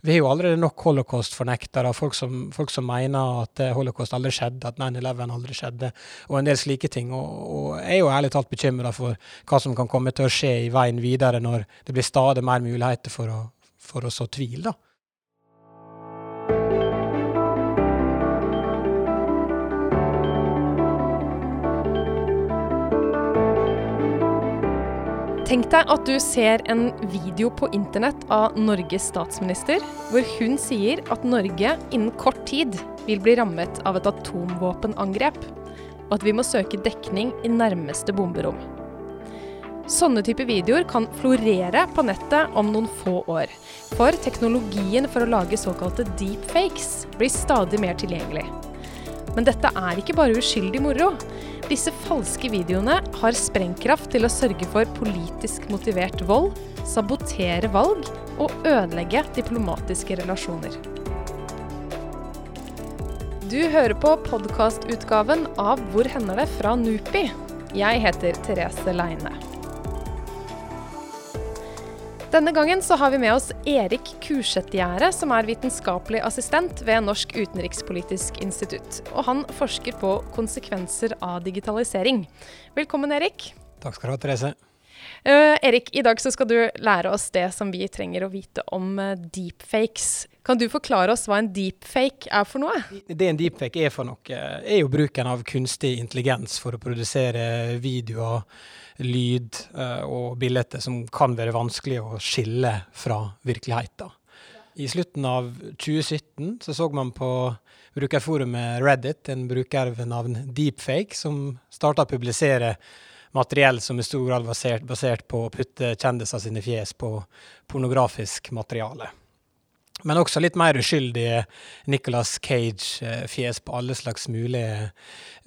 Vi har jo allerede nok holocaust-fornektere, folk, folk, som mener at holocaust aldri skjedde, at 9-11 aldri skjedde, og en del slike ting. Og, og jeg er jo ærlig talt bekymra for hva som kan komme til å skje i veien videre når det blir stadig mer muligheter for å, for å så tvil. da. Tenk deg at du ser en video på internett av Norges statsminister, hvor hun sier at Norge innen kort tid vil bli rammet av et atomvåpenangrep, og at vi må søke dekning i nærmeste bomberom. Sånne type videoer kan florere på nettet om noen få år. For teknologien for å lage såkalte deepfakes blir stadig mer tilgjengelig. Men dette er ikke bare uskyldig moro. Disse falske videoene har sprengkraft til å sørge for politisk motivert vold, sabotere valg og ødelegge diplomatiske relasjoner. Du hører på podkastutgaven av Hvor hender det? fra NUPI. Jeg heter Therese Leine. Denne gangen så har vi med oss Erik Kursetgjerde, som er vitenskapelig assistent ved Norsk utenrikspolitisk institutt. Og han forsker på konsekvenser av digitalisering. Velkommen, Erik. Takk skal du ha, Therese. Uh, Erik, i dag så skal du lære oss det som vi trenger å vite om uh, deepfakes. Kan du forklare oss hva en deepfake er for noe? Det en deepfake er for noe, er jo bruken av kunstig intelligens for å produsere videoer lyd uh, og bilder som kan være vanskelig å skille fra virkeligheten. I slutten av 2017 så, så man på brukerforumet Reddit en bruker ved navn Deepfake som starta å publisere materiell som i stor grad var basert, på å putte kjendiser sine fjes på pornografisk materiale. Men også litt mer uskyldige Nicolas Cage-fjes på alle slags mulige,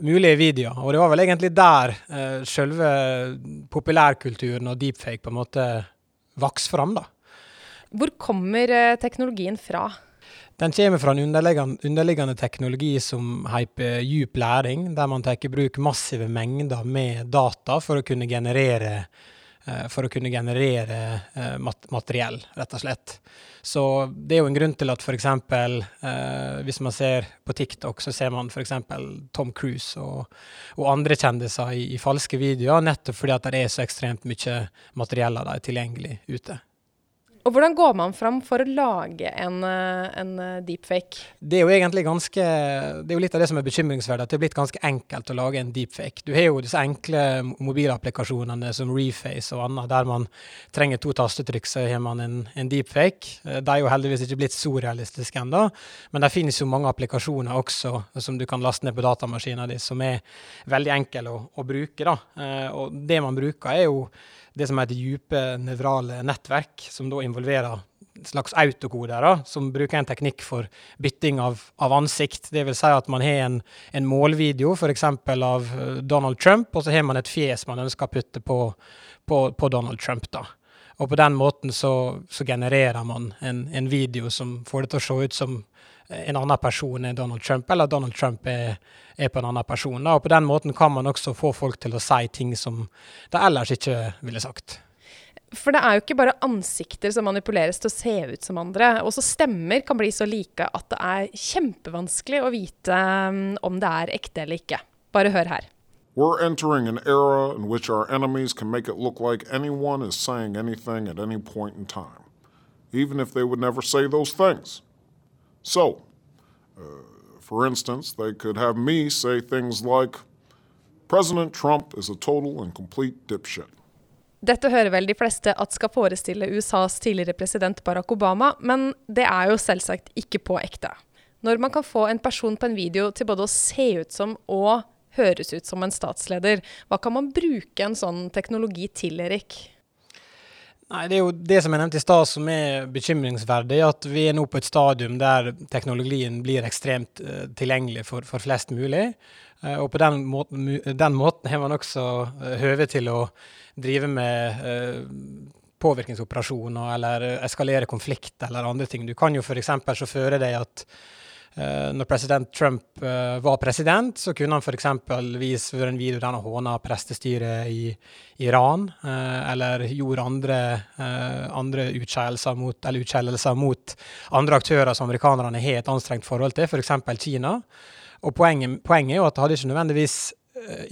mulige, videoer. Og det var vel egentlig der eh, selve populærkulturen og deepfake på en måte vokste fram, da. Hvor kommer uh, teknologien fra? Den kommer fra en underliggende, underliggende teknologi som heter djup læring, der man tar i bruk massive mengder med data for å kunne generere Eh, for å kunne generere eh, mat materiell, rett og slett. Så det er jo en grunn til at f.eks. Eh, hvis man ser på TikTok, så ser man f.eks. Tom Cruise og, og, andre kjendiser i, i, falske videoer, nettopp fordi at det er så ekstremt mye materiell av dem tilgjengelig ute. Og Hvordan går man fram for å lage en, eh, en, eh, deepfake? Det er jo egentlig ganske, det er jo litt av det som er bekymringsverdig, at det er blitt ganske enkelt å lage en deepfake. Du har jo disse enkle mobilapplikasjonene som Reface og annet, der man trenger to tastetrykk, så har man en, en deepfake. Eh, de er jo heldigvis ikke blitt så realistiske ennå, men det finnes jo mange applikasjoner også som du kan laste ned på datamaskinen din, som er veldig enkle å, å bruke. Da. Og det man bruker, er jo det som heter dype nevrale nettverk, som da involverer slags autokoder, som bruker en teknikk for bytting av, av ansikt. Vil si at man har en, en målvideo f.eks. av eh, Donald Trump, og så har man et fjes man ønsker å putte på, på, på Donald Trump. da. Og på den måten så, så genererer man en, en, video som får det til å se ut som en annen person er Donald Trump, eller Donald Trump er, er på en annen person. Og på den måten kan man også få folk til å si ting som de ellers ikke ville sagt. For det er jo ikke bare ansikter som manipuleres til å se ut som andre. Også stemmer kan bli så like at det er kjempevanskelig å vite um, om det er ekte eller ikke. Bare hør her. We're entering an era in which our enemies can make it look like anyone is saying anything at any point in time, even if they would never say those things. So, uh, for instance, they could have me say things like, President Trump is a total and complete dipshit. Dette hører vel de fleste at skal forestille USAs tidligere president Barack Obama, men det er jo selvsagt ikke på ekte. Når man kan få en person på en video til både å se ut som og høres ut som en statsleder, hva kan man bruke en sånn teknologi til, Erik? Nei, Det er jo det som jeg nevnte i stad som er bekymringsverdig. At vi er nå på et stadium der teknologien blir ekstremt uh, tilgjengelig for, for, flest mulig. Uh, og på den måten, den måten, har man også uh, høve til å drive med påvirkningsoperasjoner eller eskalere konflikt eller andre ting. Du kan jo f.eks. så føre deg at når president Trump uh, var president, så kunne han f.eks. vise en video der han håna prestestyret i Iran, uh, eller gjorde andre, andre utskeielser mot, mot, andre aktører som amerikanerne har et anstrengt forhold til, f.eks. For Kina. Og poenget, poenget, er jo at det hadde ikke nødvendigvis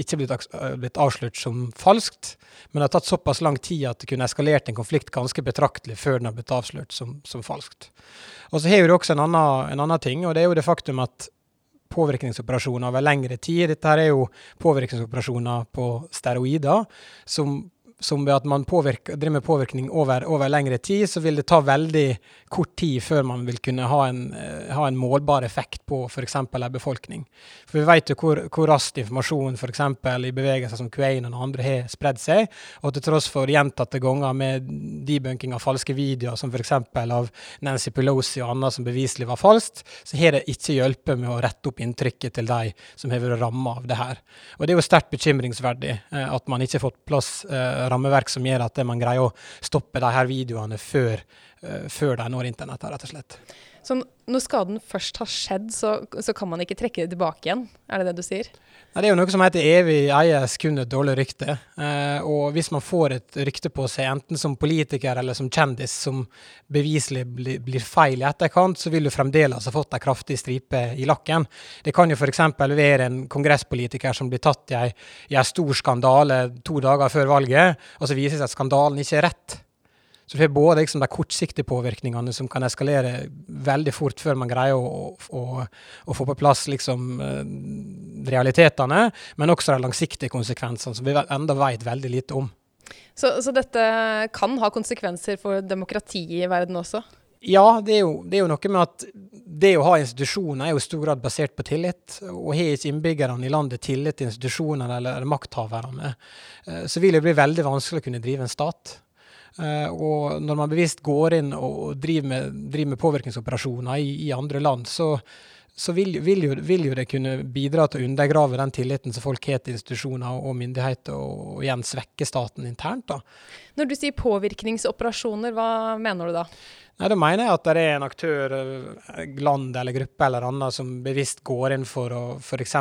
ikke blitt, blitt avslørt som falskt, men det har tatt såpass lang tid at det kunne eskalert en konflikt ganske betraktelig før den har blitt avslørt som, som falskt. Og så har du også en annen, en annen, ting, og det er jo det faktum at påvirkningsoperasjoner over lengre tid Dette her er jo påvirkningsoperasjoner på steroider som som ved at man driver med påvirkning over, over, lengre tid, så vil det ta veldig kort tid før man vil kunne ha en, uh, ha en målbar effekt på f.eks. en befolkning. For Vi vet jo hvor, hvor raskt informasjon f.eks. i bevegelser som Quanon og andre har spredd seg. Og til tross for gjentatte ganger med debunking av falske videoer, som f.eks. av Nancy Pelosi og andre som beviselig var falskt, så har det ikke hjulpet med å rette opp inntrykket til de som har vært ramma av det her. Og det er jo sterkt bekymringsverdig uh, at man ikke har fått plass uh, rammeverk som gjør at man greier å stoppe de her videoene før, uh, før de når internett, rett og slett. Så når skaden først har skjedd, så, så, kan man ikke trekke det tilbake igjen? Er det det du sier? Nei, det er jo noe som heter evig eies kun et dårlig rykte. Eh, og hvis man får et rykte på seg, enten som politiker eller som kjendis, som beviselig bli, blir feil i etterkant, så vil du fremdeles ha fått ei kraftig stripe i lakken. Det kan jo f.eks. være en kongresspolitiker som blir tatt i ei, i ei stor skandale to dager før valget, og så viser det seg at skandalen ikke er rett. Så du har både liksom, de kortsiktige påvirkningene som kan eskalere veldig fort før man greier å, å, å få på plass liksom, eh, realitetene, men også de langsiktige konsekvensene, som vi enda vet veldig lite om. Så, så, dette kan ha konsekvenser for demokratiet i verden også? Ja, det er, jo, det er, jo, noe med at det å ha institusjoner er jo i stor grad basert på tillit. Og har ikke innbyggerne i landet tillit til institusjonene eller makthaverne, eh, så vil det bli veldig vanskelig å kunne drive en stat. Uh, og når man bevisst går inn og driver med, driver med påvirkningsoperasjoner i, i, andre land, så, så vil, vil, jo, vil, jo, det kunne bidra til å undergrave den tilliten som folk har til institusjoner og myndigheter, og, og, igjen svekke staten internt. Da. Når du sier påvirkningsoperasjoner, hva mener du da? Nei, Da mener jeg at det er en aktør, eh, land eller gruppe eller annet, som bevisst går inn for å f.eks.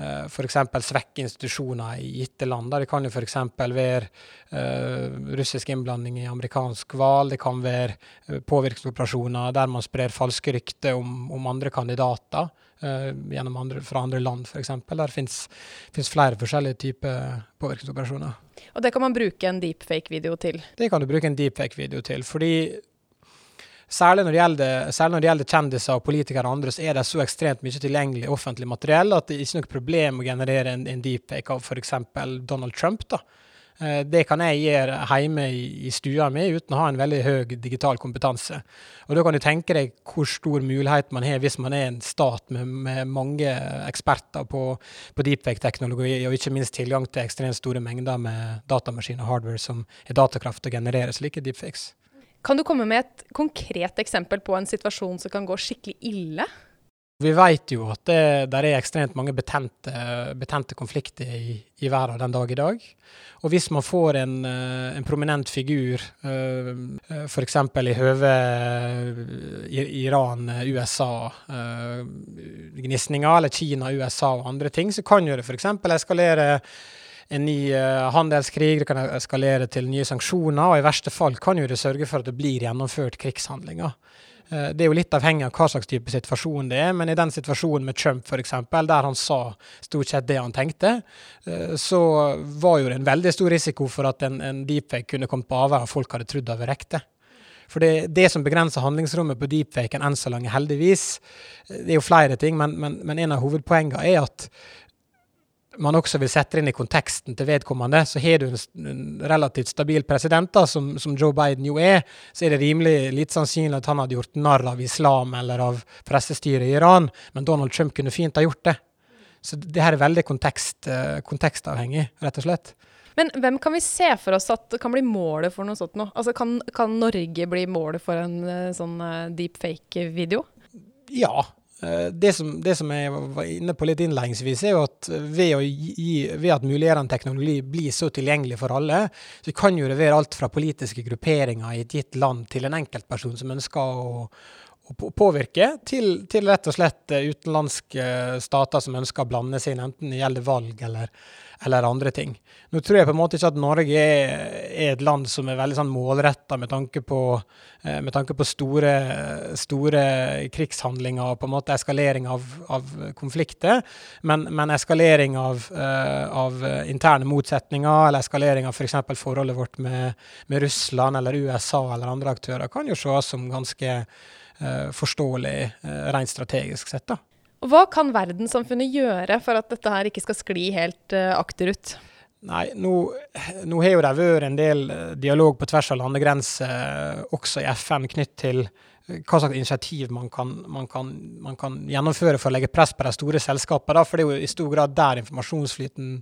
Uh, svekke institusjoner i gitte land. Det kan jo f.eks. være uh, russisk innblanding i amerikansk val, Det kan være påvirkningsoperasjoner der man sprer falske rykter om, om andre kandidater uh, andre, fra andre land, f.eks. Der fins flere forskjellige typer påvirkningsoperasjoner. Og det kan man bruke en deepfake-video til? Det kan du bruke en deepfake-video til. fordi Særlig når, gjelder, særlig når, det gjelder, kjendiser og politikere og andre, så er det så ekstremt mye tilgjengelig offentlig materiell at det er ikke noe problem å generere en, en deepfake av f.eks. Donald Trump. da. Eh, det kan jeg gjøre hjemme i, stua mi uten å ha en veldig høy digital kompetanse. Og Da kan du tenke deg hvor stor mulighet man har hvis man er en stat med, med mange eksperter på, på deepfake-teknologi, og ikke minst tilgang til ekstremt store mengder med datamaskiner og hardware som er datakraft til å generere slike deepfakes. Kan du komme med et konkret eksempel på en situasjon som kan gå skikkelig ille? Vi vet jo at det der er ekstremt mange betente, betente konflikter i, i, verden den dag i dag. Og hvis man får en, eh, en prominent figur, uh, eh, f.eks. i høve Iran, USA, uh, gnisninger, eller Kina, USA og andre ting, så kan jo det f.eks. eskalere en ny uh, handelskrig, det kan eskalere til nye sanksjoner, og i verste fall kan jo det sørge for at det blir gjennomført krigshandlinger. Uh, det er jo litt avhengig av hva slags type situasjon det er, men i den situasjonen med Trump f.eks., der han sa stort sett det han tenkte, uh, så var jo det en veldig stor risiko for at en, en deepfake kunne kommet på avveier og folk hadde trodd det var ekte. For det, det, som begrenser handlingsrommet på deepfaken enn så lenge, heldigvis, det er jo flere ting, men, men, men en av hovedpoengene er at man også vil sette inn i konteksten til vedkommende, så har du en relativt stabil president, da, som, som, Joe Biden jo er, så er det rimelig litt sannsynlig at han hadde gjort narr av islam eller av pressestyret i Iran, men Donald Trump kunne fint ha gjort det. Så det her er veldig kontekst, eh, kontekstavhengig, rett og slett. Men hvem kan vi se for oss at kan bli målet for noe sånt nå? Altså, kan, kan Norge bli målet for en eh, sånn eh, deepfake-video? Ja, det som, det som, jeg var inne på litt innledningsvis, er jo at ved, gi, ved at mulighetene teknologi blir så tilgjengelig for alle, så kan jo det være alt fra politiske grupperinger i et gitt land til en enkeltperson som ønsker å, å påvirke til, til, rett og slett eh, utenlandske stater som ønsker å blande seg inn, enten det gjelder valg eller, eller, andre ting. Nå tror jeg på en måte ikke at Norge er, er et land som er veldig sånn målretta med eh, med tanke på store, store, krigshandlinger og på en måte eskalering av, av konflikter, men, men eskalering av, av, interne motsetninger eller eskalering av f.eks. For forholdet vårt med, med Russland eller USA eller andre aktører kan jo ses som ganske Eh, forståelig eh, rent strategisk sett. da. Og Hva kan verdenssamfunnet gjøre for at dette her ikke skal skli helt uh, akterut? Nei, nå, nå har jo det vært en del dialog på tvers av landegrenser, også i FN, knytt til hva slags initiativ man kan, man, kan, man kan, gjennomføre for å legge press på de store selskapene. For det er jo i stor grad der informasjonsflyten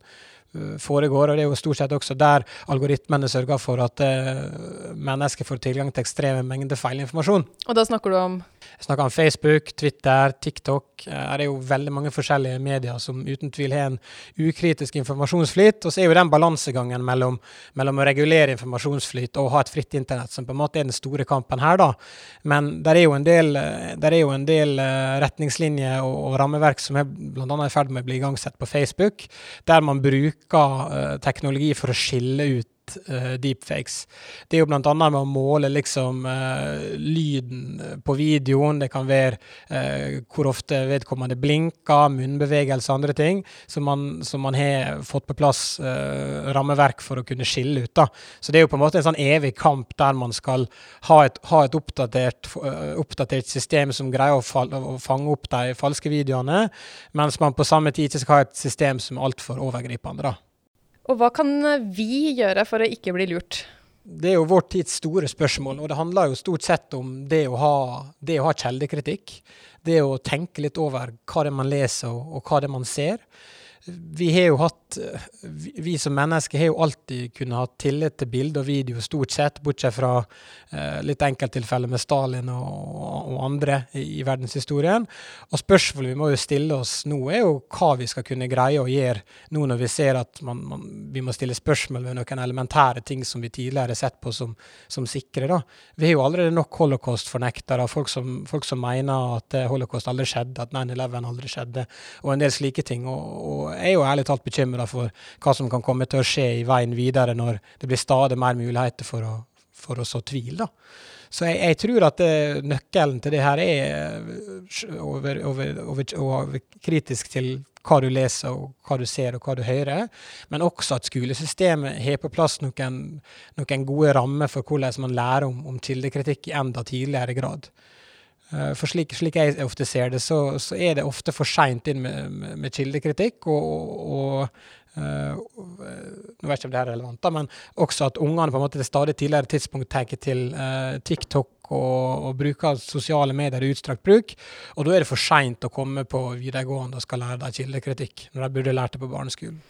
Eh, foregår. Og det er jo stort sett også der algoritmene sørger for at uh, mennesker får tilgang til ekstreme mengder feilinformasjon. Og da snakker du om? Jeg snakker om Facebook, Twitter, TikTok. Her det er jo veldig mange forskjellige medier som uten tvil har en ukritisk informasjonsflyt. Og så er jo den balansegangen mellom, mellom, å regulere informasjonsflyt og ha et fritt internett som på en måte er den store kampen her, da. Men der er jo en del, er jo en del retningslinjer og, og, rammeverk som er bl.a. i ferd med å bli igangsatt på Facebook, der man bruker bruker uh, teknologi for å skille ut uh, deepfakes. Det er jo bl.a. med å måle liksom uh, lyden på videoen. Det kan være hvor ofte vedkommende blinker, munnbevegelse og andre ting. Som man, som man har fått på plass rammeverk for å kunne skille ut. Da. Så det er jo på en måte en sånn evig kamp der man skal ha et, ha et oppdatert, oppdatert, system som greier å, fall, å, fange opp de falske videoene, mens man på samme tid ikke skal ha et system som er altfor overgripende. da. Og hva kan vi gjøre for å ikke bli lurt? Det er jo vår tids store spørsmål, og det handler jo stort sett om det å ha, det å ha kjeldekritikk. Det å tenke litt over hva det er man leser og, og hva det er man ser vi har jo hatt Vi som mennesker har jo alltid kunnet ha tillit til bilde og video, stort sett, bortsett fra eh, litt enkelttilfeller med Stalin og, andre i, verdenshistorien. Og spørsmålet vi må jo stille oss nå, er jo hva vi skal kunne greie å gjøre nå når vi ser at man, man, vi må stille spørsmål ved noen elementære ting som vi tidligere har sett på som, som sikre. da. Vi har jo allerede nok holocaust-fornektere, folk, folk som mener at holocaust aldri skjedde, at 9-11 aldri skjedde, og en del slike ting. og, og er jo ærlig talt bekymra for hva som kan komme til å skje i veien videre når det blir stadig mer muligheter for å, for å så tvil. da. Så jeg, jeg, tror at det, nøkkelen til det her er over, over, over, over, kritisk til hva du leser, og hva du ser og hva du hører. Men også at skolesystemet har på plass noen, noen gode rammer for hvordan man lærer om, om kildekritikk i enda tidligere grad. Eh, for slik, slik, jeg ofte ser det, så, så er det ofte for seint inn med, med, kildekritikk. Og, og uh, Nå vet jeg ikke om det er relevant, da, men også at ungene på en måte til stadig tidligere tidspunkt tar til uh, TikTok og, og, bruker sosiale medier i utstrakt bruk. Og da er det for seint å komme på videregående og skal lære deg kildekritikk, når de burde lært det på barneskolen.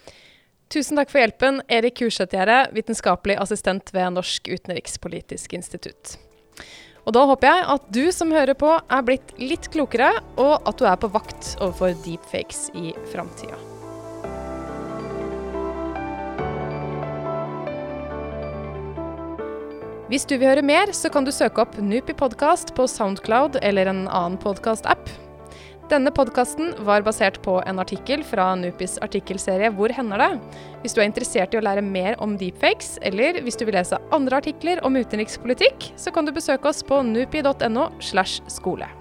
Tusen takk for hjelpen, Erik Kursetgjerde, vitenskapelig assistent ved Norsk utenrikspolitisk institutt. Og da håper jeg at du som hører på er blitt litt klokere, og at du er på vakt overfor deepfakes i framtida. Hvis du vil høre mer, så kan du søke opp Nupi podkast på Soundcloud eller en annen podkast-app. Denne podkasten var basert på en artikkel fra Nupis artikkelserie Hvor hender det?. Hvis du er interessert i å lære mer om deepfakes, eller hvis du vil lese andre artikler om utenrikspolitikk, så kan du besøke oss på nupi.no slash skole.